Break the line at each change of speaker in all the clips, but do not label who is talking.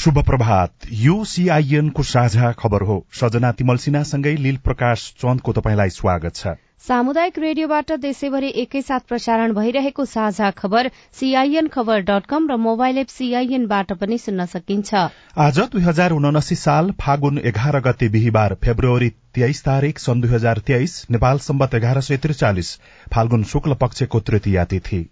शुभ प्रभात। यो सीआईएनको साझा खबर हो। सजना तिमल सिन्हासँगै लील प्रकाश चन्दको तपाईँलाई स्वागत छ।
सामुदायिक रेडियोबाट देशैभरि एकैसाथ प्रसारण भइरहेको साझा खबर सीआईएन खबर डट कम र मोबाइल एप सीआईएनबाट पनि सुन्न सकिन्छ।
आज दुई हजार उनासी साल फागुन एघार गते बिहिबार फेब्रुअरी तेइस तारीक सन् दुई हजार तेइस नेपाल सम्बत एघार सय त्रिचालिस फाल्गुन शुक्ल पक्षको तृतीया तिथि।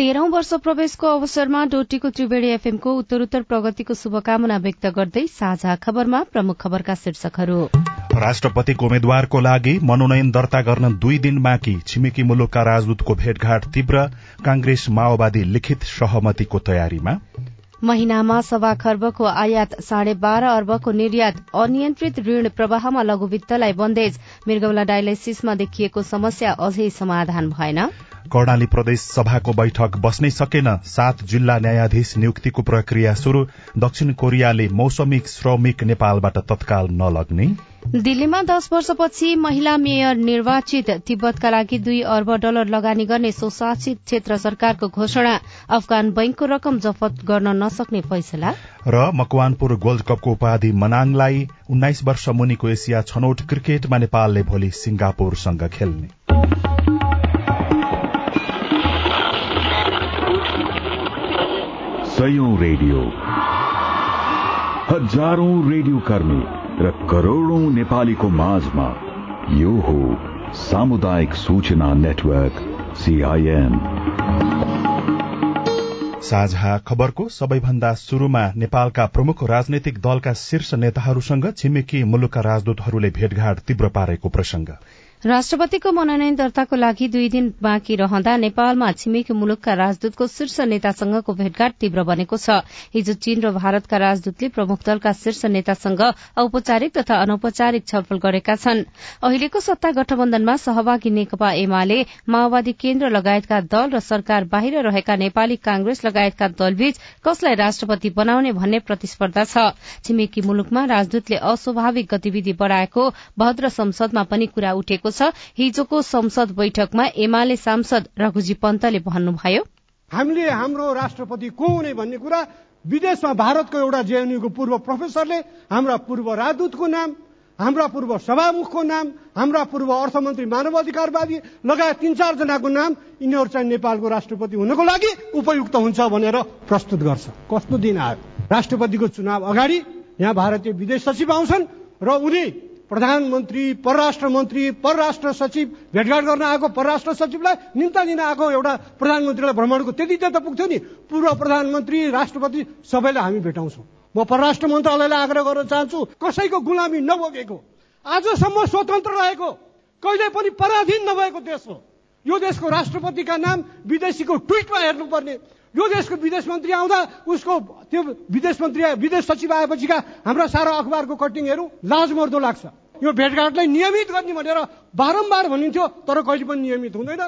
तेह्रौं वर्ष प्रवेशको अवसरमा डोटीको त्रिवेणी एफएमको उत्तरोत्तर प्रगतिको शुभकामना व्यक्त गर्दै साझा खबरमा प्रमुख खबरका शीर्षकहरू।
राष्ट्रपतिको उम्मेद्वारको लागि मनोनयन दर्ता गर्न दुई दिन बाँकी छिमेकी मुलुकका राजदूतको भेटघाट तीव्र कांग्रेस माओवादी लिखित सहमतिको तयारीमा।
महिनामा सवा खर्बको आयात साढे बाह्र अर्बको निर्यात अनियन्त्रित ऋण प्रवाहमा लघुवित्तलाई बन्देज। मृगौला डायलाइसिसमा देखिएको समस्या अझै समाधान भएन।
कर्णाली प्रदेश सभाको बैठक बस्नै सकेन। सात जिल्ला न्यायाधीश नियुक्तिको प्रक्रिया शुरू दक्षिण कोरियाले मौसमी श्रमिक नेपालबाट तत्काल नलग्ने।
दिल्लीमा दश वर्षपछि महिला मेयर निर्वाचित तिब्बतका लागि दुई अर्ब डलर लगानी गर्ने स्वशासित क्षेत्र सरकारको घोषणा। अफगान बैंकको रकम जफत गर्न नसक्ने फैसला।
र मकवानपुर गोल्ड कपको उपाधि मनाङलाई उन्नाइस वर्ष मुनिको एसिया छनौट क्रिकेटमा नेपालले भोलि सिंगापुरसँग खेल्ने।
सयौं रेडियो। हजारौं रेडियो कर्मी। र करोड़ौं नेपालीको माझमा यो हो सामुदायिक सूचना नेटवर्क सीआईएन
साझा खबरको सबैभन्दा शुरूमा नेपालका प्रमुख राजनैतिक दलका शीर्ष नेताहरूसँग छिमेकी मुलुकका राजदूतहरूले भेटघाट तीव्र पारेको प्रसंग
राष्ट्रपतिको मनोनयन दर्ताको लागि दुई दिन बाँकी रहँदा नेपालमा छिमेकी मुलुकका राजदूतको शीर्ष नेतासँगको भेटघाट तीव्र बनेको छ। हिजो चीन र भारतका राजदूतले प्रमुख दलका शीर्ष नेतासँग औपचारिक तथा अनौपचारिक छलफल गरेका छन्। अहिलेको सत्ता गठबन्धनमा सहभागी नेकपा एमाले माओवादी केन्द्र लगायतका दल र सरकार बाहिर रहेका नेपाली कांग्रेस लगायतका दलबीच कसलाई राष्ट्रपति बनाउने भन्ने प्रतिस्पर्धा छ। छिमेकी मुलुकमा राजदूतले अस्वाभाविक गतिविधि बढ़ाएको भद्र संसदमा पनि कुरा उठेको छ। हिजोको संसद बैठकमा एमाले सांसद रघुजी पन्तले भन्नुभयो
हामीले हाम्रो राष्ट्रपति को हुने भन्ने कुरा विदेशमा भारतको एउटा जेएनयूको पूर्व प्रोफेसरले हाम्रा पूर्व राजदूतको नाम हाम्रा पूर्व सभामुखको नाम हाम्रा पूर्व अर्थमन्त्री मानव अधिकारवादी लगायत तीन चारजनाको नाम यिनीहरू चाहिँ नेपालको राष्ट्रपति हुनको लागि उपयुक्त हुन्छ भनेर प्रस्तुत गर्छ। कस्तो दिन आयो? राष्ट्रपतिको चुनाव अगाडि यहाँ भारतीय विदेश सचिव आउँछन् र उनी प्रधानमन्त्री परराष्ट्र मन्त्री परराष्ट्र सचिव भेटघाट गर्न आएको परराष्ट्र सचिवलाई निम्ता दिन आएको एउटा प्रधानमन्त्रीलाई भ्रमणको त्यति त पुग्थ्यो नि। पूर्व प्रधानमन्त्री राष्ट्रपति सबैलाई हामी भेटाउँछौँ। म परराष्ट्र मन्त्रालयलाई आग्रह गर्न चाहन्छु कसैको गुलामी नभोगेको आजसम्म स्वतन्त्र रहेको कहिले पनि पराधीन नभएको देश हो। यो देशको राष्ट्रपतिका नाम विदेशीको ट्विटमा हेर्नुपर्ने। यो देशको विदेश मन्त्री आउँदा उसको त्यो विदेश मन्त्री विदेश सचिव आएपछिका हाम्रा सारा अखबारको कटिङहरू लाजमर्दो लाग्छ। यो भेटघाटलाई नियमित गर्ने भनेर बारम्बार भनिन्थ्यो तर कहिले पनि नियमित हुँदैन।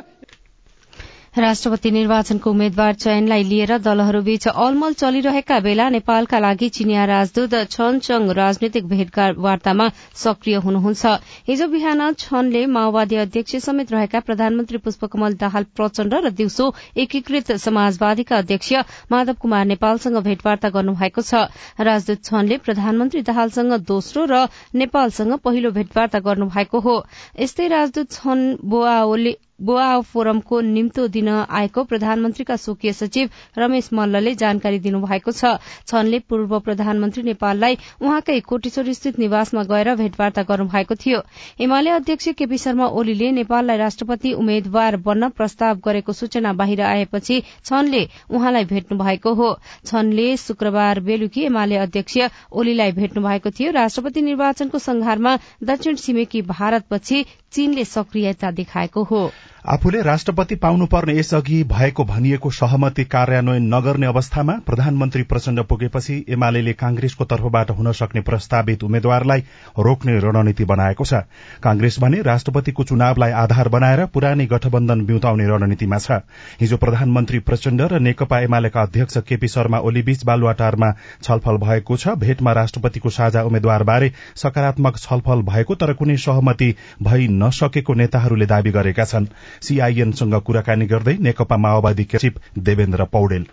राष्ट्रपति निर्वाचनको उम्मेद्वार चयनलाई लिएर दलहरूबीच अलमल चलिरहेका बेला नेपालका लागि चिनिया राजदूत छन चङ राजनीतिक भेटवार्तामा सक्रिय हुनुहुन्छ। हिजो बिहान छनले माओवादी अध्यक्ष समेत रहेका प्रधानमन्त्री पुष्पकमल दाहाल प्रचण्ड र दिउँसो एकीकृत समाजवादीका अध्यक्ष माधव कुमार नेपालसँग भेटवार्ता गर्नुभएको छ। राजदूत छनले प्रधानमन्त्री दाहालसँग दोस्रो र नेपालसँग पहिलो भेटवार्ता गर्नुभएको हो। यस्तै राजदूत छन बोआओले बोआ फोरमको निम्तो दिन आएको प्रधानमन्त्रीका स्वकीय सचिव रमेश मल्लले जानकारी दिनुभएको छ। छनले पूर्व प्रधानमन्त्री नेपाललाई उहाँकै कोटेश्वर स्थित निवासमा गएर भेटवार्ता गर्नुभएको थियो। एमाले अध्यक्ष केपी शर्मा ओलीले नेपाललाई राष्ट्रपति उम्मेद्वार बन्न प्रस्ताव गरेको सूचना बाहिर आएपछि छनले उहाँलाई भेट्नु भएको हो। छनले शुक्रबार बेलुकी एमाले अध्यक्ष ओलीलाई भेट्नु भएको थियो। राष्ट्रपति निर्वाचनको संघारमा दक्षिण छिमेकी भारतपछि चीनले सक्रियता देखाएको हो।
आफूले राष्ट्रपति पाउनुपर्ने यसअघि भएको भनिएको सहमति कार्यान्वयन नगर्ने अवस्थामा प्रधानमन्त्री प्रचण्ड पुगेपछि एमाले कांग्रेसको तर्फबाट हुन सक्ने प्रस्तावित उम्मेद्वारलाई रोक्ने रणनीति बनाएको छ। कांग्रेस भने राष्ट्रपतिको चुनावलाई आधार बनाएर पुरानै गठबन्धन बिउताउने रणनीतिमा छ। हिजो प्रधानमन्त्री प्रचण्ड र नेकपा एमालेका अध्यक्ष केपी शर्मा ओलीबीच बालुवाटारमा छलफल भएको छ। भेटमा राष्ट्रपतिको साझा उम्मेद्वारबारे सकारात्मक छलफल भएको तर कुनै सहमति भई नसकेको नेताहरूले दावी गरेका छन्। सीआईएनसँग कुराकानी गर्दै नेकपा माओवादी सचिव देवेन्द्र पौडेल।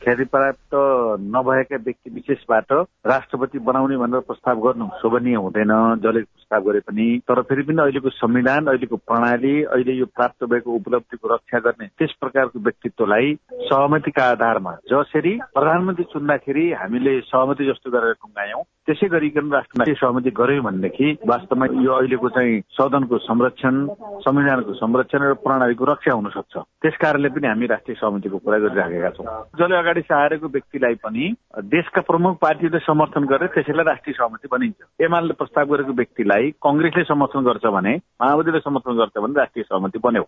ख्याति प्राप्त नभएका व्यक्ति विशेषबाट राष्ट्रपति बनाउने भनेर प्रस्ताव गर्नु शोभनीय हुँदैन जसले प्रस्ताव गरे पनि। तर फेरि पनि अहिलेको संविधान अहिलेको प्रणाली अहिले यो प्राप्त भएको उपलब्धिको रक्षा गर्ने त्यस प्रकारको व्यक्तित्वलाई सहमतिका आधारमा जसरी प्रधानमन्त्री चुन्दाखेरि हामीले सहमति जस्तो गरेर टुङ्गायौं त्यसै गरिकन राष्ट्रमा सहमति गर्यो भनेदेखि वास्तवमा यो अहिलेको चाहिँ सदनको संरक्षण संविधानको संरक्षण र प्रणालीको रक्षा हुन सक्छ। त्यस कारणले पनि हामी राष्ट्रिय सहमतिको कुरा गरिराखेका छौँ। जसले अगाडि सहारेको व्यक्तिलाई पनि देशका प्रमुख पार्टीहरूले समर्थन गरे त्यसैलाई राष्ट्रिय सहमति बनिन्छ एमाले प्रस्ताव गरेको व्यक्तिलाई कंग्रेसले समर्थन गर्छ भने माओवादीले समर्थन गर्छ भने राष्ट्रिय सहमति बन्यो।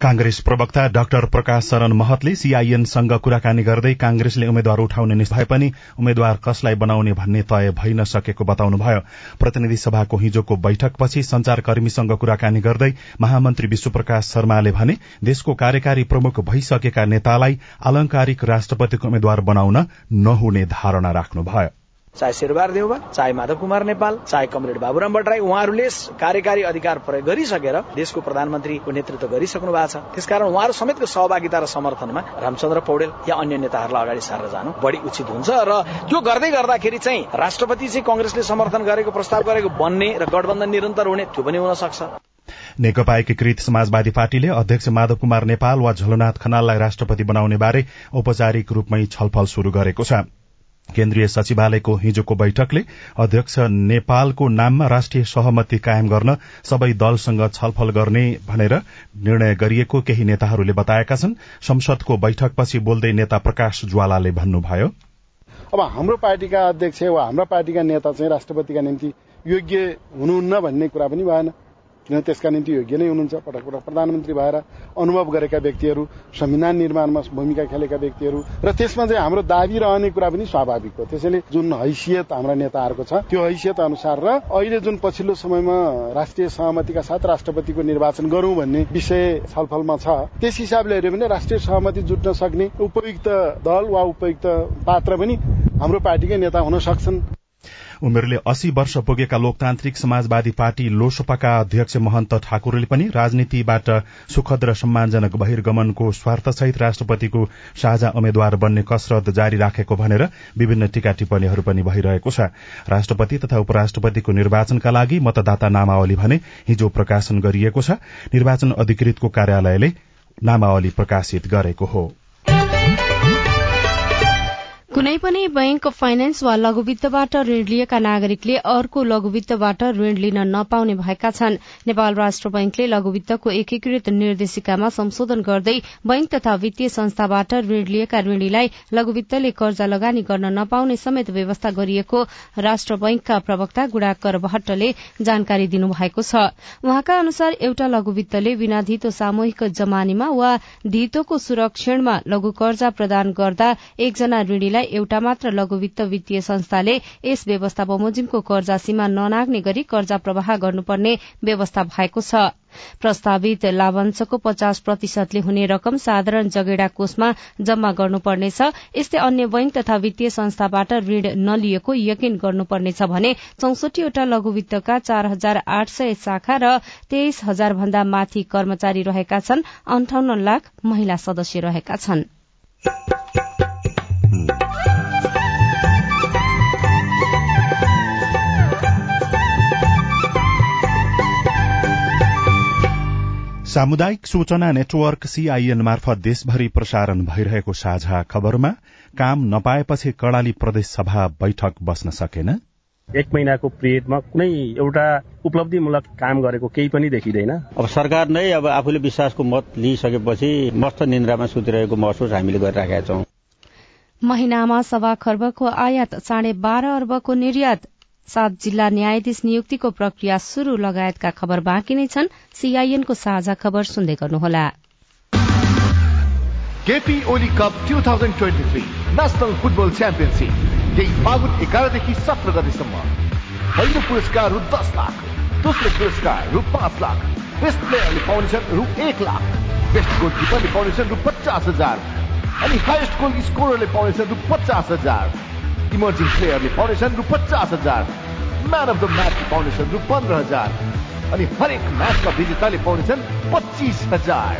कांग्रेस प्रवक्ता डाक्टर प्रकाश शरण महतले सीआईएनसँग कुराकानी गर्दै कांग्रेसले उम्मेद्वार उठाउने भए पनि उम्मेद्वार कसलाई बनाउने भन्ने तय भइ नसकेको बताउनुभयो। प्रतिनिधि सभाको हिजोको बैठकपछि संचारकर्मीसँग कुराकानी गर्दै महामन्त्री विश्वप्रकाश शर्माले भने देशको कार्यकारी प्रमुख भइसकेका नेतालाई अलंकारिक राष्ट्रपतिको उम्मेद्वार बनाउन नहुने धारणा राख्नुभयो।
चाहे शेरबार देउबा चाहे माधव कुमार नेपाल चाहे कमरेड बाबुराम भट्टराई उहाँहरूले कार्यकारी अधिकार प्रयोग गरिसकेर देशको प्रधानमन्त्रीको नेतृत्व गरिसक्नु भएको छ। त्यसकारण उहाँहरू समेतको सहभागिता र समर्थनमा रामचन्द्र पौडेल या अन्य नेताहरूलाई अगाडि सारेर जानु बढी उचित हुन्छ र त्यो गर्दै गर्दाखेरि चाहिँ राष्ट्रपति चाहिँ कंग्रेसले समर्थन गरेको प्रस्ताव गरेको बन्ने र गठबन्धन निरन्तर हुने त्यो पनि हुन सक्छ
नेकपा एकीकृत समाजवादी पार्टीले अध्यक्ष माधव कुमार नेपाल वा झलनाथ खनाललाई राष्ट्रपति बनाउने बारे औपचारिक रूपमै छलफल शुरू गरेको छ। केन्द्रीय सचिवालयको हिजोको बैठकले अध्यक्ष नेपालको नाममा राष्ट्रिय सहमति कायम गर्न सबै दलसँग छलफल गर्ने भनेर निर्णय गरिएको केही नेताहरूले बताएका छन्। संसदको बैठकपछि बोल्दै नेता प्रकाश ज्वालाले भन्नुभयो।
अब हाम्रो पार्टीका अध्यक्ष वा हाम्रा पार्टीका नेता चाहिँ राष्ट्रपतिका निम्ति योग्य हुनुहुन्न भन्ने कुरा पनि भएन। किन त्यसका निम्ति योग्य नै हुनुहुन्छ। पटक पटक प्रधानमन्त्री भएर अनुभव गरेका व्यक्तिहरू संविधान निर्माणमा भूमिका खेलेका व्यक्तिहरू र त्यसमा चाहिँ हाम्रो दावी रहने कुरा पनि स्वाभाविक हो। त्यसैले जुन हैसियत हाम्रा नेताहरूको छ त्यो हैसियत अनुसार र अहिले जुन पछिल्लो समयमा राष्ट्रिय सहमतिका साथ राष्ट्रपतिको निर्वाचन गरौं भन्ने विषय छलफलमा छ त्यस हिसाबले हेऱ्यो भने राष्ट्रिय सहमति जुट्न सक्ने उपयुक्त दल वा उपयुक्त पात्र पनि हाम्रो पार्टीकै नेता हुन सक्छन्।
उमेरले अस्सी वर्ष पुगेका लोकतान्त्रिक समाजवादी पार्टी लोसपाका अध्यक्ष महन्त ठाकुरले पनि राजनीतिबाट सुखद र सम्मानजनक बहिर्गमनको स्वार्थसहित राष्ट्रपतिको साझा उम्मेद्वार बन्ने कसरत जारी राखेको भनेर विभिन्न टीका टिप्पणीहरू पनि भइरहेको छ। राष्ट्रपति तथा उपराष्ट्रपतिको निर्वाचनका लागि मतदाता नामावली भने हिजो प्रकाशन गरिएको छ। निर्वाचन अधिकृतको कार्यालयले नामावली प्रकाशित गरेको हो।
कुनै पनि बैंक फाइनेन्स वा लघुवित्तबाट ऋण लिएका नागरिकले अर्को लघुवित्तबाट ऋण लिन नपाउने भएका छन्। नेपाल राष्ट्र बैंकले लघुवित्तको एकीकृत निर्देशिकामा संशोधन गर्दै बैंक तथा वित्तीय संस्थाबाट ऋण लिएका ऋणीलाई लघुवित्तले कर्जा लगानी गर्न नपाउने समेत व्यवस्था गरिएको राष्ट्र बैंकका प्रवक्ता गुडाकर भट्टले जानकारी दिनुभएको छ। उहाँका अनुसार एउटा लघुवित्तले बिना धितो सामूहिक जमानीमा वा धितोको सुरक्षणमा लघु कर्जा प्रदान गर्दा एकजना ऋणीलाई एउटा मात्र लघुवित्त वित्तीय संस्थाले यस व्यवस्था बमोजिमको कर्जा सीमा ननाग्ने गरी कर्जा प्रवाह गर्नुपर्ने व्यवस्था भएको छ। प्रस्तावित लाभांशको पचास प्रतिशतले हुने रकम साधारण जगेडा कोषमा जम्मा गर्नुपर्नेछ। यस्तै अन्य बैंक तथा वित्तीय संस्थाबाट ऋण नलिएको यकिन गर्नुपर्नेछ भने चौसठीवटा लघुवित्तका चार हजार आठ सय शाखा र तेइस हजार भन्दा माथि कर्मचारी रहेका छन्। अन्ठाउन्न लाख महिला सदस्य रहेका छन्।
सामुदायिक सूचना नेटवर्क सीआईएन मार्फत देशभरि प्रसारण भइरहेको साझा खबरमा काम नपाएपछि कर्णाली प्रदेश सभा बैठक बस्न सकेन।
एक महिनाको पिरियडमा कुनै एउटा उपलब्धिमूलक काम गरेको केही पनि देखिँदैन।
अब सरकार नै अब आफूले विश्वासको मत लिइसकेपछि मस्त निन्द्रामा सुतिरहेको महसुस हामीले गरिराखेका छौं।
महिनामा सवा खर्बको आयात साढे बाह्र अर्बको निर्यात सात जिल्ला न्यायाधीश नियुक्तिको प्रक्रिया शुरू लगायतका खबर बाँकी नै छन्। सीआईएनको साझा खबर सुन्दै गर्नुहोला।
KP Oli cup 2023 national football championship यही फागुन एघारदेखि सत्र गतिसम्म। पहिलो पुरस्कार रु दस लाख दोस्रो पुरस्कार रु पाँच लाख बेस्ट प्लेयरले फाउन्डेसन रु एक लाख बेस्ट गोलकिपरले फाउन्डेसन रु पचास हजार अनि हाइएस्ट गोल स्कोररले फाउन्डेसन रु पचास हजार इमर्जिङ प्लेयरले फाउन्डेसन रु पचास हजार man of the match foundation रु पन्ध्र हजार अनि हरेक म्याचका विजेताले फाउन्डेसन पच्चिस हजार।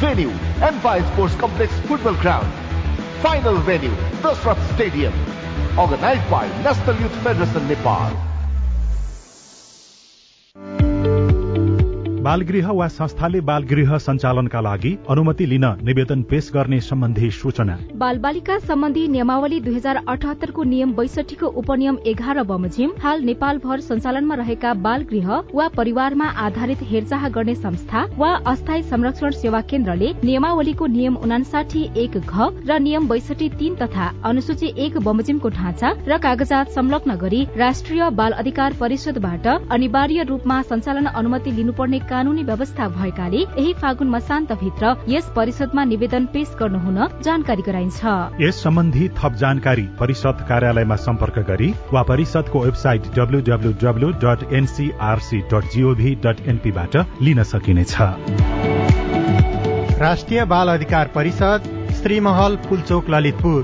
Venue empire sports complex football ground final venue Dasharath stadium organise by national youth federation Nepal
बालगृह वा संस्थाले बालगृह सञ्चालनका लागि अनुमति लिन निवेदन पेश गर्ने सम्बन्धी सूचना।
बाल बालिका सम्बन्धी नियमावली दुई हजार अठहत्तरको नियम बैसठीको उपनियम एघार बमोजिम हाल नेपालभर सञ्चालनमा रहेका बाल गृह वा परिवारमा आधारित हेरचाह गर्ने संस्था वा अस्थायी संरक्षण सेवा केन्द्रले नियमावलीको नियम उनासाठी एक घ र नियम बैसठी तीन तथा अनुसूची एक बमोजिमको ढाँचा र कागजात संलग्न गरी राष्ट्रिय बाल अधिकार परिषदबाट अनिवार्य रूपमा सञ्चालन अनुमति लिनुपर्ने कानूनी व्यवस्था भएकाले यही फागुन मसान्तभित्र यस परिषदमा निवेदन पेश गर्नुहुन जानकारी गराइन्छ।
यस सम्बन्धी थप जानकारी परिषद कार्यालयमा सम्पर्क गरी वा परिषदको website WWW dot NCRC dot GOV dot एनपीबाट लिन सकिनेछ।
राष्ट्रिय बाल अधिकार परिषद श्रीमहल पुलचोक ललितपुर।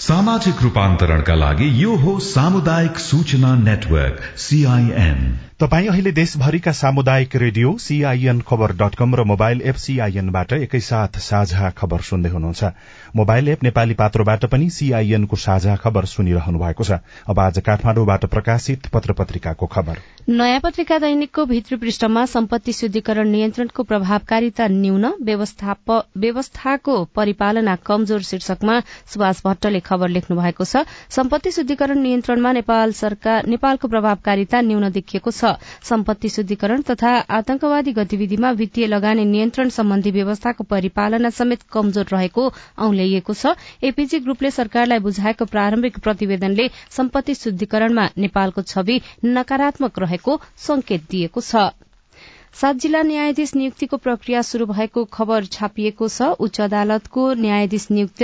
सामाजिक रूपान्तरणका लागि यो हो सामुदायिक सूचना नेटवर्क सीआईएन
तपाई अहिले देशभरिका सामुदायिक radio CIN Khabar dot com र मोबाइल एप सीआईएनबाट एकैसाथ साझा खबर सुन्दै हुनुहुन्छ। मोबाइल एप नेपाली पात्रोबाट पनि सीआईएनको साझा खबर सुनिरहनु भएको छ। अब आज काठमाडौँबाट प्रकाशित पत्र पत्रिकाको खबर।
नयाँ पत्रिका दैनिकको भित्री पृष्ठमा सम्पत्ति शुद्धिकरण नियन्त्रणको प्रभावकारिता न्यून व्यवस्थाको परिपालना कमजोर शीर्षकमा सुभाष भट्टले खबर लेख्नु भएको छ। सम्पत्ति शुद्धिकरण नियन्त्रणमा नेपालको प्रभावकारिता न्यून देखिएको छ। सम्पत्ति शुद्धिकरण तथा आतंकवादी गतिविधिमा वित्तीय लगानी नियन्त्रण सम्बन्धी व्यवस्थाको परिपालना समेत कमजोर रहेको औंल्याइएको छ। एपीजी ग्रुपले सरकारलाई बुझाएको प्रारम्भिक प्रतिवेदनले सम्पत्ति शुद्धिकरणमा नेपालको छवि नकारात्मक रहेको संकेत दिएको छ। सात जिल्ला न्यायाधीश नियुक्तिको प्रक्रिया शुरू भएको खबर छापिएको छ। उच्च अदालतको न्यायाधीश नियुक्त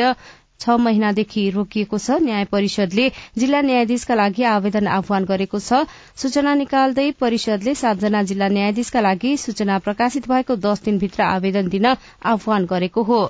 छ महिनादेखि रोकिएको छ। न्याय परिषदले जिल्ला न्यायाधीशका लागि आवेदन आह्वान गरेको छ। सूचना निकाल्दै परिषदले सातजना जिल्ला न्यायाधीशका लागि सूचना प्रकाशित भएको दस दिनभित्र आवेदन दिन आह्वान गरेको हो।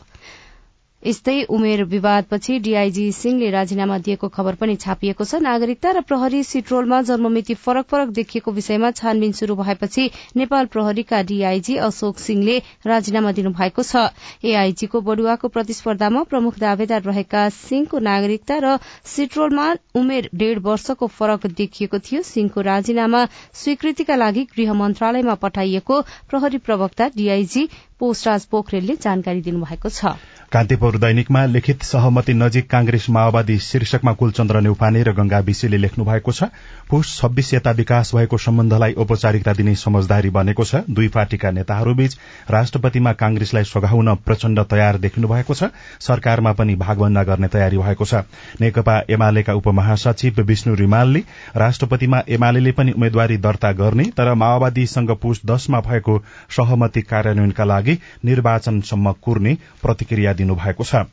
यस्तै उमेर विवादपछि डीआईजी सिंहले राजीनामा दिएको खबर पनि छापिएको छ। नागरिकता र प्रहरी सिट्रोलमा जन्ममिति फरक फरक देखिएको विषयमा छानबिन शुरू भएपछि नेपाल प्रहरीका डीआईजी अशोक सिंहले राजीनामा दिनुभएको छ। एआईजीको बडुवाको प्रतिस्पर्धामा प्रमुख दावेदार रहेका सिंहको नागरिकता र सिट्रोलमा उमेर डेढ़ वर्षको फरक देखिएको थियो। सिंहको राजीनामा स्वीकृतिका लागि गृह मन्त्रालयमा पठाइएको प्रहरी प्रवक्ता डीआईजी पोस्टराज पोखरेलले जानकारी दिनुभएको छ।
कान्तिपुर दैनिकमा लिखित सहमति नजिक कांग्रेस माओवादी शीर्षकमा कुलचन्द्र नेउपाने र गंगा विशीले लेख्नु भएको छ पुष छब्बीस यता विकास भएको सम्बन्धलाई औपचारिकता दिने समझदारी बनेको छ। दुई पार्टीका नेताहरूबीच राष्ट्रपतिमा कांग्रेसलाई सघाउन प्रचण्ड तयार देखिनु भएको छ। सरकारमा पनि भागभण्डा गर्ने तयारी भएको छ। नेकपा एमालेका उपमहासचिव विष्णु रिमालले राष्ट्रपतिमा एमाले पनि उम्मेद्वारी दर्ता गर्ने तर माओवादीसँग पुष दशमा भएको सहमति कार्यान्वयनका लागि निर्वाचनसम्म कुर्ने प्रतिक्रिया दिनुभएको छ।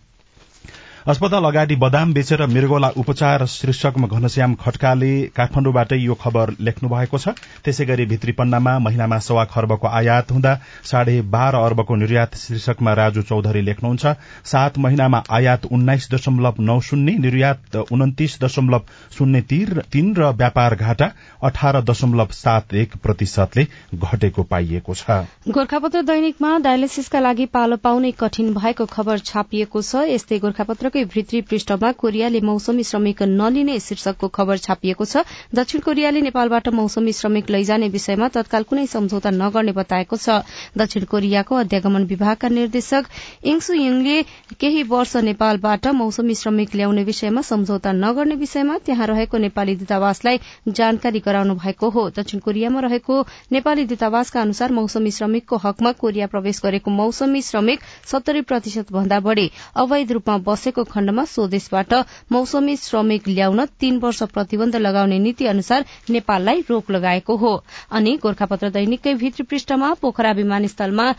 अस्पताल अगाडि बदाम बेचेर मृगोला उपचार शीर्षकमा घनश्याम खड्काले काठमाडौँबाटै यो खबर लेख्नु भएको छ। त्यसै गरी भित्री पन्नामा महिनामा सवा खर्बको आयात हुँदा साढे बाह्र अर्बको निर्यात शीर्षकमा राजु चौधरी लेख्नुहुन्छ। सात महिनामा आयात उन्नाइस दशमलव नौ शून्य निर्यात उन्तिस दशमलव शून्य तीन र व्यापार घाटा अठार दशमलव सात एक प्रतिशतले घटेको पाइएको छ।
गोर्खापत्र दैनिकमा डायलिसिसका लागि पालो पाउनै कठिन भएको खबर छापिएको छ। यस्तै गोर्खापत्रकै दैनिककै भित्री पृष्ठमा कोरियाले मौसमी श्रमिक नलिने शीर्षकको खबर छापिएको छ। दक्षिण कोरियाले नेपालबाट मौसमी श्रमिक लैजाने विषयमा तत्काल कुनै सम्झौता नगर्ने बताएको छ। दक्षिण कोरियाको अध्यागमन विभागका निर्देशक इङ्सु यङले केही वर्ष नेपालबाट मौसमी श्रमिक ल्याउने विषयमा सम्झौता नगर्ने विषयमा त्यहाँ रहेको नेपाली दूतावासलाई जानकारी गराउनु भएको हो। दक्षिण कोरियामा रहेको नेपाली दूतावासका अनुसार मौसमी श्रमिकको हकमा कोरिया प्रवेश गरेको मौसमी श्रमिक सत्तरी प्रतिशत भन्दा बढ़ी अवैध रूपमा बसेको खण्डमा स्वदेशबाट मौसमी श्रमिक ल्याउन तीन वर्ष प्रतिबन्ध लगाउने नीति अनुसार नेपाललाई रोक लगाएको हो। अनि गोर्खापत्र दैनिककै भित्री पृष्ठमा पोखरा विमानस्थलमा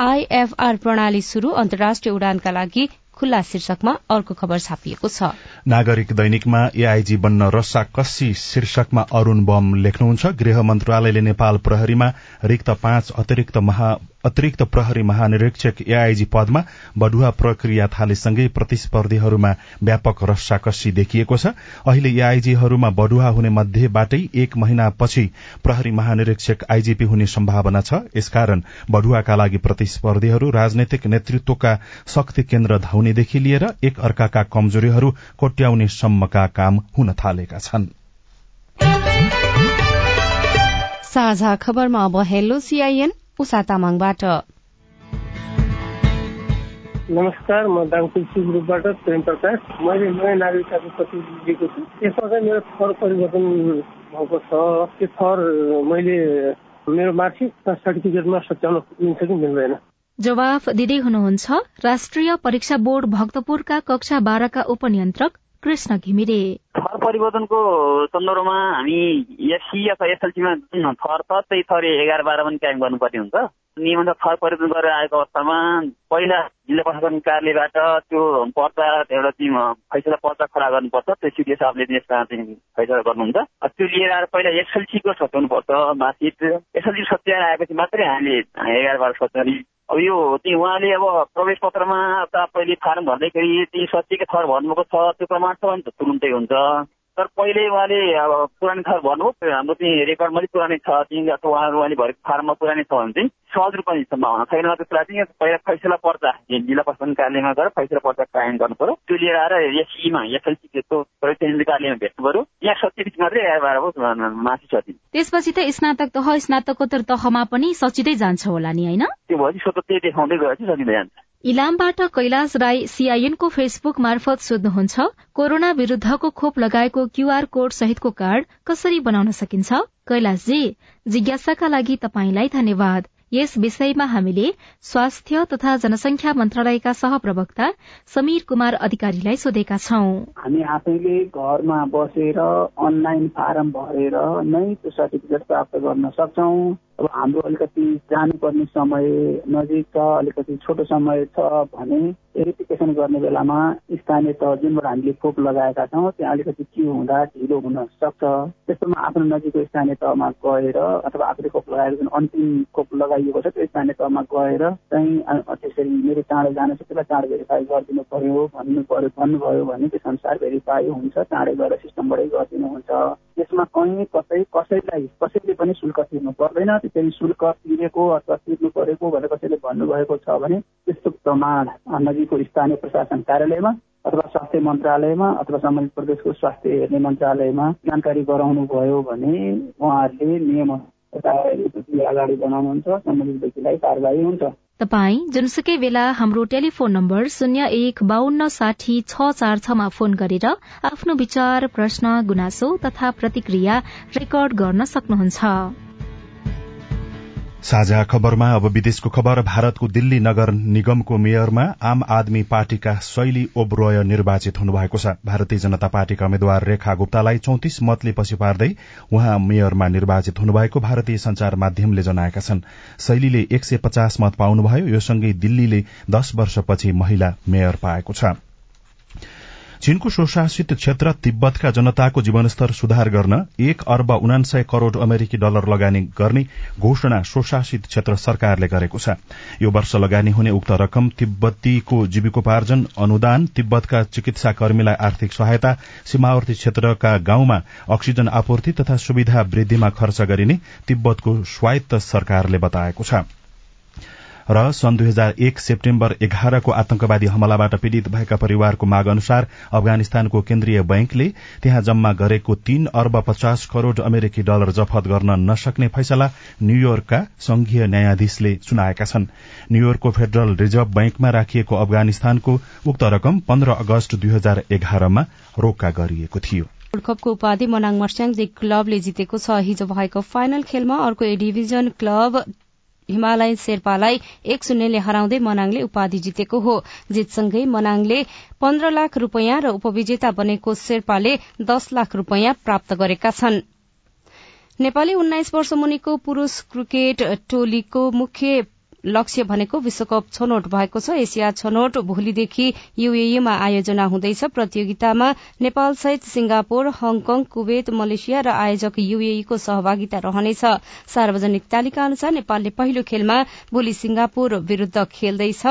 आईएफआर प्रणाली शुरू अन्तर्राष्ट्रिय उडानका लागि खुल्ला शीर्षकमा अर्को खबर छापिएको छ।
नागरिक दैनिकमा एआईजी बन्न रस्सा कस्सी शीर्षकमा अरूण बम लेख्नुहुन्छ। गृह मन्त्रालयले नेपाल प्रहरीमा रिक्त पाँच अतिरिक्त महा अतिरिक्त प्रहरी महानिरीक्षक एआईजी पदमा बढ़ुवा प्रक्रिया थालेसँगै प्रतिस्पर्धीहरूमा व्यापक रस्साकस्सी देखिएको छ। अहिले एआईजीहरूमा बढ़ुवा हुने मध्येबाटै एक महिनापछि प्रहरी महानिरीक्षक आईजीपी हुने सम्भावना छ। यसकारण बढ़ुवाका लागि प्रतिस्पर्धीहरू राजनैतिक नेतृत्वका शक्ति केन्द्र धाउनेदेखि लिएर एक अर्काका कमजोरीहरू कोट्याउने सम्मका काम हुन थालेका छन्।
साझा खबरमा अब हेलो सीआईएन उषा तामाङबाट
नमस्कार म दाङपुल ग्रुपबाट प्रेम प्रकाश। मैले नयाँ नागरिकताको प्रतिनिधि दिएको छु। त्यसमा चाहिँ मेरो थर परिवर्तन भएको छ। त्यो थर मैले मेरो मार्कसिट सर्टिफिकेटमा सच्याउन मिल्छ कि मिल्दैन?
जवाफ दिँदै हुनुहुन्छ राष्ट्रिय परीक्षा बोर्ड भक्तपुरका कक्षा बाह्रका उपनियन्त्रक कृष्ण घिमिरे।
थर परिवर्तनको सन्दर्भमा हामी एससी अथवा एसएलसीमा जुन थर छ त्यही थर एघार बाह्र पनि कायम गर्नुपर्ने हुन्छ। नियमअनुसार थर परिवर्तन गरेर आएको अवस्थामा पहिला जिल्ला प्रशासन कार्यालयबाट त्यो पर्चा एउटा चाहिँ फैसला पर्चा खडा गर्नुपर्छ। त्यो सिडिओ साहबले यसमा चाहिँ फैसला गर्नुहुन्छ। त्यो लिएर आएर पहिला एसएलसीको सच्याउनुपर्छ मार्कसिट एसएलसी सच्याएर आएपछि मात्रै हामीले एघार बाह्र सच्याउने अब यो चाहिँ उहाँले अब प्रवेश पत्रमा पहिले फारम भर्दैखेरि ती सचिएको थर भन्नुभएको छ त्यो प्रमाण त तुरुन्तै हुन्छ। तर पहिले उहाँले अब पुरानो थर भन्नुभयो हाम्रो चाहिँ रेकर्डमा चाहिँ पुरानै छ चाहिँ अथवा उहाँहरू उहाँले भरेको फारममा पुरानै छ भने चाहिँ सहज रूपमा सम्भावना छैन। त्यसलाई चाहिँ पहिला फैसला पर्चा जिल्ला प्रशासन कार्यालयमा गएर फैसला पर्चा कायम गर्नु पर्यो। त्यो लिएर आएर एससीमा एसएलसी त्यस्तो कार्यालयमा भेट्नु पर्यो। यहाँ सचित मात्रै आएर माथि सचित
त्यसपछि त स्नातक तह स्नातकोत्तर तहमा पनि सचिँदै जान्छ होला नि होइन?
त्यो भएपछि स्वतः त्यही देखाउँदै गएपछि सचिँदै जान्छ।
इलामबाट कैलाश राई सीआईएनको फेसबुक मार्फत सोध्नुहुन्छ कोरोना विरूद्धको खोप लगाएको क्यूआर कोड सहितको कार्ड कसरी बनाउन सकिन्छ? कैलाशजी जिज्ञासाका लागि तपाईँलाई धन्यवाद। यस विषयमा हामीले स्वास्थ्य तथा जनसंख्या मन्त्रालयका सहप्रवक्ता समीर कुमार अधिकारीलाई सोधेका छौं।
हामी आफैले घरमा बसेर अनलाइन फारम भरेर नै त्यो सर्टिफिकेट प्राप्त गर्न सक्छौं। अब हाम्रो अलिकति जानुपर्ने समय नजिक छ अलिकति छोटो समय छ भने भेरिफिकेसन गर्ने बेलामा स्थानीय तह जुनबाट हामीले खोप लगाएका छौँ त्यहाँ अलिकति के हुँदा ढिलो हुन सक्छ। त्यस्तोमा आफ्नो नजिकको स्थानीय तहमा गएर अथवा आफूले खोप लगाएको जुन अन्तिम खोप लगाइएको छ त्यो स्थानीय तहमा गएर चाहिँ त्यसरी मेरो चाँडो जान छ त्यसलाई चाँडो भेरिफाई गरिदिनु पर्यो भन्नु पर्यो भन्नुभयो भने त्यस अनुसार भेरिफाई हुन्छ चाँडै गएर सिस्टमबाटै गरिदिनुहुन्छ। यसमा कहीँ कतै कसैलाई कसैले पनि शुल्क तिर्नु पर्दैन। त्यसरी शुल्क तिरेको अथवा तिर्नु परेको भनेर कसैले भन्नुभएको छ भने त्यस्तो प्रमाण नजिकको स्थानीय प्रशासन कार्यालयमा अथवा स्वास्थ्य मन्त्रालयमा अथवा सम्बन्धित प्रदेशको स्वास्थ्य हेर्ने मन्त्रालयमा जानकारी गराउनु भयो भने उहाँहरूले नियम अगाडि बनाउनुहुन्छ सम्बन्धित व्यक्तिलाई कारवाही हुन्छ।
तपाई जुनसुकै बेला हाम्रो टेलिफोन नम्बर शून्य एक बान्न साठी छ चार छमा फोन गरेर आफ्नो विचार प्रश्न गुनासो तथा प्रतिक्रिया रेकर्ड गर्न सक्नुहुन्छ।
साझा खबरमा अब विदेशको खबर। भारतको दिल्ली नगर निगमको मेयरमा आम आदमी पार्टीका शैली ओब्रोय निर्वाचित हुनुभएको छ। भारतीय जनता पार्टीका उम्मेद्वार रेखा गुप्तालाई चौतिस मतले पछि पार्दै उहाँ मेयरमा निर्वाचित हुनुभएको भारतीय संचार माध्यमले जनाएका छन्। शैलीले एक सय पचास मत पाउनुभयो। यो सँगै दिल्लीले दश वर्षपछि महिला मेयर पाएको छ। चीनको स्वशासित क्षेत्र तिब्बतका जनताको जीवनस्तर सुधार गर्न एक अर्ब उनासय करोड़ अमेरिकी डलर लगानी गर्ने घोषणा स्वशासित क्षेत्र सरकारले गरेको छ। यो वर्ष लगानी हुने उक्त रकम तिब्बतीको जीविकोपार्जन अनुदान तिब्बतका चिकित्सा कर्मीलाई आर्थिक सहायता सीमावर्ती क्षेत्रका गाउँमा अक्सिजन आपूर्ति तथा सुविधा वृद्धिमा खर्च गरिने तिब्बतको स्वायत्त सरकारले बताएको छ। र सन् दुई हजार एक सेप्टेम्बर एघारको आतंकवादी हमलाबाट पीड़ित भएका परिवारको माग अनुसार अफगानिस्तानको केन्द्रीय बैंकले त्यहाँ जम्मा गरेको तीन अर्ब पचास करोड़ अमेरिकी डलर जफत गर्न नसक्ने फैसला न्यूयोर्कका संघीय न्यायाधीशले सुनाएका छन्। न्यूयोर्कको फेडरल रिजर्भ बैंकमा राखिएको अफगानिस्तानको उक्त रकम पन्ध्र अगस्त दुई हजार एघारमा रोक्का गरिएको थियो।
वर्ल्ड कपको उपाधि मनाङ मर्स्याङ क्लबले जितेको छ हिजो भएको फाइनल खेलमा अर्को ए डिभिजन क्लब हिमालयन शेर्पालाई एक शून्यले हराउँदै मनाङले उपाधि जितेको हो। जितसँगै मनाङले पन्ध्र लाख रूपियाँ र उपविजेता बनेको शेर्पाले दस लाख रूपियाँ प्राप्त गरेका छन्। नेपाली उन्नाइस वर्ष मुनिको पुरूष क्रिकेट टोलीको मुख्य लक्ष्य भनेको विश्वकप छनौट भएको छ। एसिया छनौट भोलिदेखि युएईमा आयोजना हुँदैछ। प्रतियोगितामा नेपाल सहित सिंगापुर हङकङ कुवेत मलेसिया र आयोजक युएईको सहभागिता रहनेछ। सार्वजनिक तालिका अनुसार नेपालले पहिलो खेलमा भोलि सिंगापुर विरूद्ध खेल्दैछ।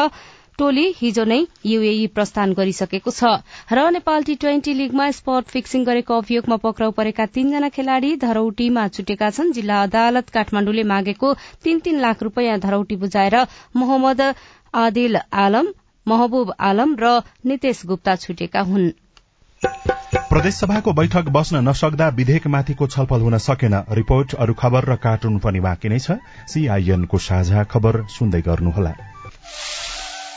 टोली हिजो नै युएई प्रस्थान गरिसकेको छ। र नेपाल टी ट्वेन्टी लीगमा स्पट फिक्सिङ गरेको अभियोगमा पक्राउ परेका तीनजना खेलाड़ी धरौटीमा छुटेका छन्। जिल्ला अदालत काठमाण्डुले मागेको तीन तीन लाख रूपियाँ धरौटी बुझाएर मोहम्मद आदिल आलम महबूब आलम र नितेश गुप्ता छुटेका हुन्।
प्रदेशसभाको बैठक बस्न नसक्दा विधेयकमाथिको छलफल हुन सकेन। रिपोर्ट अरू खबर र कार्टुन पनि बाँकी नै छ। सीआईएनको साझा खबर सुन्दै गर्नुहोला।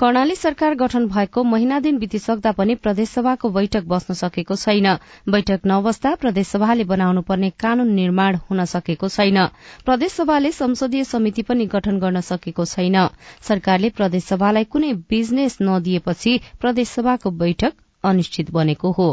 कर्णाली सरकार गठन भएको महिना दिन बितिसक्दा पनि प्रदेशसभाको बैठक बस्न सकेको छैन। बैठक नबस्दा प्रदेशसभाले बनाउनु पर्ने कानून निर्माण हुन सकेको छैन। प्रदेशसभाले संसदीय समिति पनि गठन गर्न सकेको छैन। सरकारले प्रदेशसभालाई कुनै बिजनेस नदिएपछि प्रदेशसभाको बैठक अनिश्चित बनेको हो।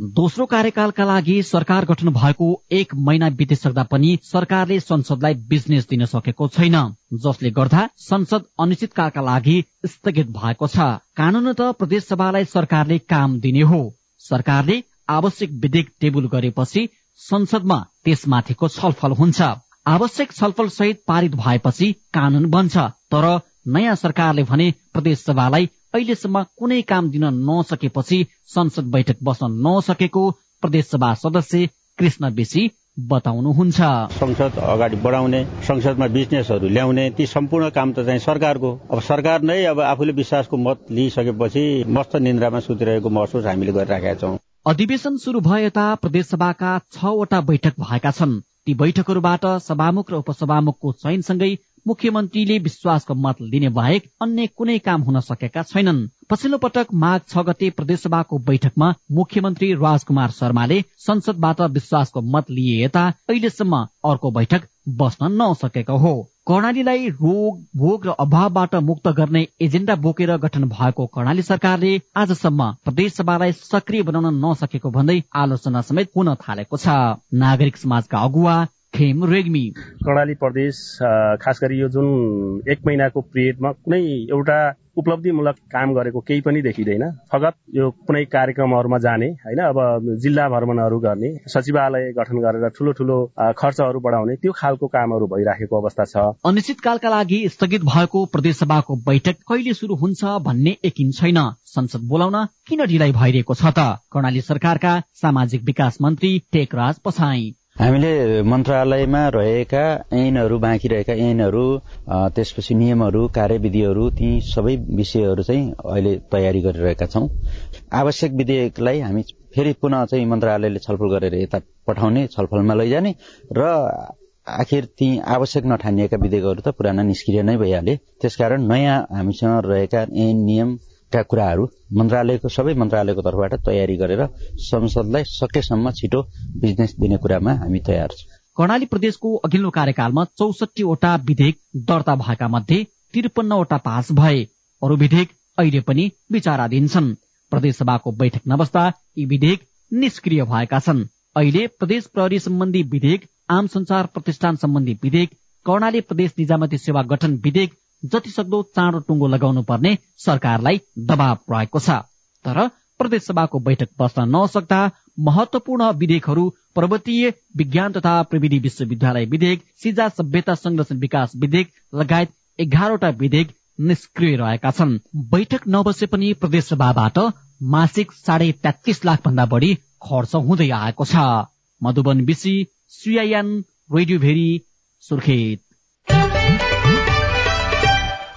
दोस्रो कार्यकालका लागि सरकार गठन भएको एक महिना बितिसक्दा पनि सरकारले संसदलाई बिजनेस दिन सकेको छैन जसले गर्दा संसद अनिश्चितकालका लागि स्थगित भएको छ। कानून त प्रदेशसभालाई सरकारले काम दिने हो। सरकारले आवश्यक विधेयक टेबुल गरेपछि संसदमा त्यसमाथिको छलफल हुन्छ। आवश्यक छलफल सहित पारित भएपछि कानून बन्छ तर नयाँ सरकारले भने प्रदेशसभालाई अहिलेसम्म कुनै काम दिन नसकेपछि संसद बैठक बस्न नसकेको प्रदेशसभा सदस्य कृष्ण बेसी बताउनुहुन्छ।
संसद अगाडि बढाउने संसदमा बिजनेसहरू ल्याउने ती सम्पूर्ण काम त चाहिँ सरकारको। अब सरकार नै अब आफूले विश्वासको मत लिइसकेपछि मस्त निन्द्रामा सुतिरहेको महसुस हामीले गरिराखेका छौँ।
अधिवेशन शुरू भए यता प्रदेशसभाका छवटा बैठक भएका छन्। ती बैठकहरूबाट सभामुख र उपसभामुखको चयनसँगै मुख्यमन्त्रीले विश्वासको मत लिने बाहेक अन्य कुनै काम हुन सकेका छैनन्। पछिल्लो पटक माघ छ गते प्रदेशसभाको बैठकमा मुख्यमन्त्री राजकुमार शर्माले संसदबाट विश्वासको मत लिए यता अहिलेसम्म अर्को बैठक बस्न नसकेको हो। कर्णालीलाई रोग भोग र अभावबाट मुक्त गर्ने एजेण्डा बोकेर गठन भएको कर्णाली सरकारले आजसम्म प्रदेशसभालाई सक्रिय बनाउन नसकेको भन्दै आलोचना समेत हुन थालेको छ। नागरिक समाजका अगुवा खेम रेग्मी।
कर्णाली प्रदेश खास गरी यो जुन एक महिनाको पिरियडमा कुनै एउटा उपलब्धिमूलक काम गरेको केही पनि देखिँदैन। फगत यो कुनै कार्यक्रमहरूमा जाने होइन अब जिल्ला भ्रमणहरू गर्ने सचिवालय गठन गरेर ठुलो ठुलो खर्चहरू बढाउने त्यो खालको कामहरू भइराखेको अवस्था छ।
अनिश्चितकालका लागि स्थगित भएको प्रदेशसभाको बैठक कहिले शुरू हुन्छ भन्ने यकिन छैन। संसद बोलाउन किन ढिलाइ भइरहेको छ त? कर्णाली सरकारका सामाजिक विकास मन्त्री टेकराज पछाई
हामीले मन्त्रालयमा रहेका ऐनहरू बाँकी रहेका ऐनहरू त्यसपछि नियमहरू कार्यविधिहरू ती सबै विषयहरू चाहिँ अहिले तयारी गरिरहेका छौँ। आवश्यक विधेयकलाई हामी फेरि पुनः चाहिँ मन्त्रालयले छलफल गरेर यता पठाउने छलफलमा लैजाने र आखिर ती आवश्यक नठानिएका विधेयकहरू त पुराना निष्क्रिय नै भइहाले। त्यसकारण नयाँ हामीसँग रहेका ऐन नियम का कुराहरू मन्त्रालयको सबै मन्त्रालयको तर्फबाट तयारी गरेर संसदलाई सकेसम्म छिटो बिजनेस दिने कुरामा हामी तयार छौँ।
कर्णाली प्रदेशको अघिल्लो कार्यकालमा चौसठीवटा विधेयक दर्ता भएका मध्ये त्रिपन्नवटा पास भए। अरू विधेयक अहिले पनि विचाराधीन छन्। प्रदेशसभाको बैठक नबस्दा यी विधेयक निष्क्रिय भएका छन्। अहिले प्रदेश प्रहरी सम्बन्धी विधेयक आम संचार प्रतिष्ठान सम्बन्धी विधेयक कर्णाली प्रदेश निजामती सेवा गठन विधेयक जति सक्दो चाँडो टुङ्गो लगाउनु पर्ने सरकारलाई दबाव रहेको छ। तर प्रदेशसभाको बैठक बस्न नसक्दा महत्वपूर्ण विधेयकहरू पर्वतीय विज्ञान तथा प्रविधि विश्वविद्यालय विधेयक सिजा सभ्यता संरक्षण विकास विधेयक लगायत एघारवटा विधेयक निष्क्रिय रहेका छन्। बैठक नबसे पनि प्रदेशसभाबाट मासिक साढे तेत्तिस लाख भन्दा बढी खर्च हुँदै आएको छ। मधुबन बिसी सिआइएन रेडियो भेरी सुर्खेत।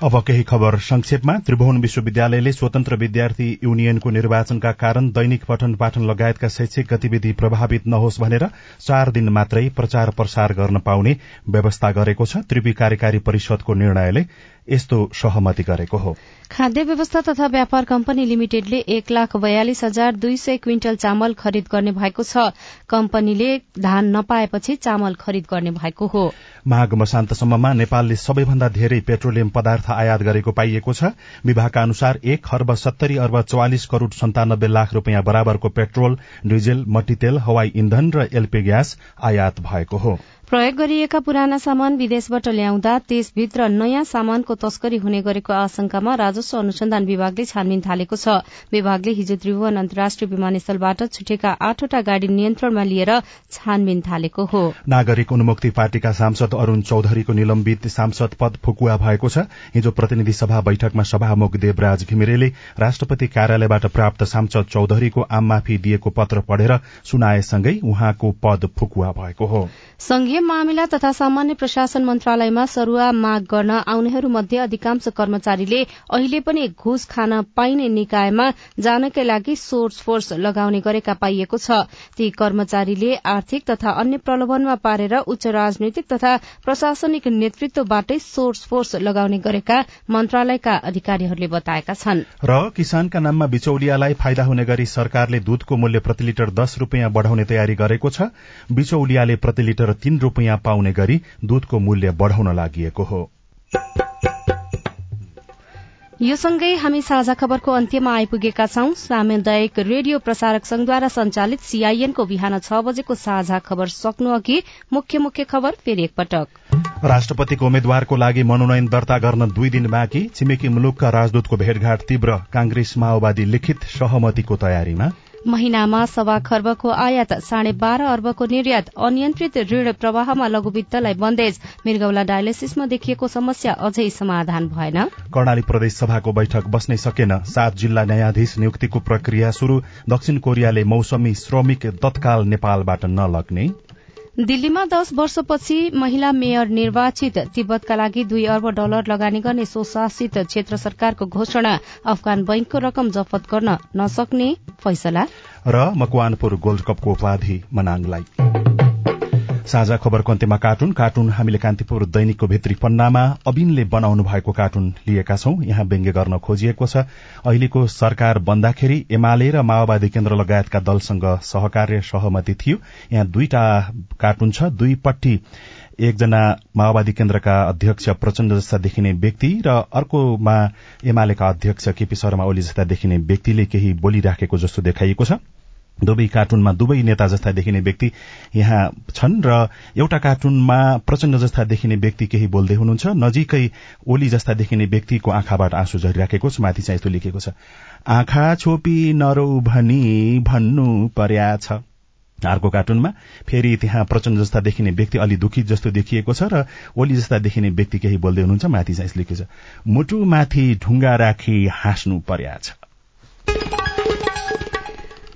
अब केही खबर संक्षेपमा। त्रिभुवन विश्वविद्यालयले स्वतन्त्र विद्यार्थी युनियनको निर्वाचनका कारण दैनिक पठन पाठन लगायतका शैक्षिक गतिविधि प्रभावित नहोस् भनेर चार दिन मात्रै प्रचार प्रसार गर्न पाउने व्यवस्था गरेको छ। त्रिवी कार्यकारी परिषदको निर्णयले यस्तो सहमति गरेको हो।
खाद्य व्यवस्था तथा व्यापार कम्पनी लिमिटेडले एक लाख बयालिस हजार दुई सय क्विन्टल चामल खरिद गर्ने भएको छ। कम्पनीले धान नपाएपछि चामल खरिद गर्ने भएको हो।
माघ मसान्तसम्ममा नेपालले सबैभन्दा धेरै पेट्रोलियम पदार्थ आयात गरेको पाइएको छ। विभागका अनुसार एक खर्ब सत्तरी अर्ब चौवालिस करोड़ सन्तानब्बे लाख रूपियाँ बराबरको पेट्रोल डिजेल मट्टीतेल हवाई इन्धन र एलपी ग्यास आयात भएको हो।
प्रयोग गरिएका पुराना सामान विदेशबाट ल्याउँदा त्यसभित्र नयाँ सामानको तस्करी हुने गरेको आशंकामा राजस्व अनुसन्धान विभागले छानबिन थालेको छ। विभागले हिजो त्रिभुवन अन्तर्राष्ट्रिय विमानस्थलबाट छुटेका आठवटा गाड़ी नियन्त्रणमा लिएर छानबिन थालेको हो।
नागरिक उन्मुक्ति पार्टीका सांसद अरूण चौधरीको निलम्बित सांसद पद फुकुवा भएको छ। हिजो प्रतिनिधि सभा बैठकमा सभामुख देवराज घिमिरेले राष्ट्रपति कार्यालयबाट प्राप्त सांसद चौधरीको आम माफी दिएको पत्र पढेर सुनाएसँगै उहाँको पद फुकुवा भएको हो।
संघीय मामिला तथा सामान्य प्रशासन मन्त्रालयमा सरूवा माग गर्न आउनेहरू मध्ये अधिकांश कर्मचारीले अहिले पनि घुस खान पाइने निकायमा जानकै लागि सोर्स फोर्स लगाउने गरेका पाइएको छ। ती कर्मचारीले आर्थिक तथा अन्य प्रलोभनमा पारेर उच्च राजनैतिक तथा प्रशासनिक नेतृत्वबाटै सोर्स फोर्स लगाउने गरेका मन्त्रालयका अधिकारीहरूले बताएका छन्।
र किसानका नाममा बिचौलियालाई फाइदा हुने गरी सरकारले दूधको मूल्य प्रति लिटर दस रूपियाँ बढ़ाउने तयारी गरेको छ। बिचौलियाले प्रति लिटर तीन रूपियाँ पाउने गरी दूधको मूल्य बढ़ाउन लागि हो।
यो सँगै हामी साझा खबरको अन्त्यमा आइपुगेका छौं। सामुदायिक रेडियो प्रसारक संघद्वारा संचालित सीआईएनको बिहान छ बजेको साझा खबर सक्नु अघि मुख्य मुख्य खबर फेरि एकपटक।
राष्ट्रपतिको उम्मेद्वारको लागि मनोनयन दर्ता गर्न दुई दिन बाँकी। छिमेकी मुलुकका राजदूतको भेटघाट तीव्र। कांग्रेस माओवादी लिखित सहमतिको तयारीमा।
महिनामा सवा खर्बको आयात साढे बाह्र अर्बको निर्यात अनियन्त्रित ऋण प्रवाहमा लघुवित्तलाई बन्देज। मृगौला डायलिसिसमा देखिएको समस्या अझै समाधान भएन।
कर्णाली प्रदेश सभाको बैठक बस्नै सकेन। सात जिल्ला न्यायाधीश नियुक्तिको प्रक्रिया शुरू दक्षिण कोरियाले मौसमी श्रमिक तत्काल नेपालबाट नलग्ने।
दिल्लीमा दश वर्षपछि महिला मेयर निर्वाचित तिब्बतका लागि दुई अर्ब डलर लगानी गर्ने स्वशासित क्षेत्र सरकारको घोषणा अफगान बैंकको रकम जफत गर्न नसक्ने फैसला।
र मकवानपुर गोल्ड कपको उपाधि मनाङलाई। साझा खबरको अन्त्यमा कार्टुन। कार्टुन हामीले कान्तिपुर दैनिकको भित्री पन्नामा अबिनले बनाउनु भएको कार्टुन लिएका छौं। यहाँ व्यङ्ग्य गर्न खोजिएको छ। अहिलेको सरकार बन्दाखेरि एमाले र माओवादी केन्द्र लगायतका दलसँग सहकार्य सहमति थियो। यहाँ दुईटा कार्टुन छ। दुईपट्टि एकजना माओवादी केन्द्रका अध्यक्ष प्रचण्ड जस्ता देखिने व्यक्ति र अर्कोमा एमालेका अध्यक्ष केपी शर्मा ओली जस्ता देखिने व्यक्तिले केही बोलिराखेको जस्तो देखाइएको छ। दुवै कार्टुनमा दुवै नेता जस्ता देखिने व्यक्ति यहाँ छन् र एउटा कार्टुनमा प्रचण्ड जस्ता देखिने व्यक्ति केही बोल्दै हुनुहुन्छ। नजिकै ओली जस्ता देखिने व्यक्तिको आँखाबाट आँसु झरिराखेको छ माथि चाहिँ यस्तो लेखेको छ आँखा छोपी नरौ भनी भन्नु पर्या छ। अर्को कार्टुनमा फेरि त्यहाँ प्रचण्ड जस्ता देखिने व्यक्ति अलि दुखी जस्तो देखिएको छ र ओली जस्ता देखिने व्यक्ति केही बोल्दै हुनुहुन्छ माथि चाहिँ लेखेको छ मुटु माथि ढुङ्गा राखी हाँस्नु पर्या छ।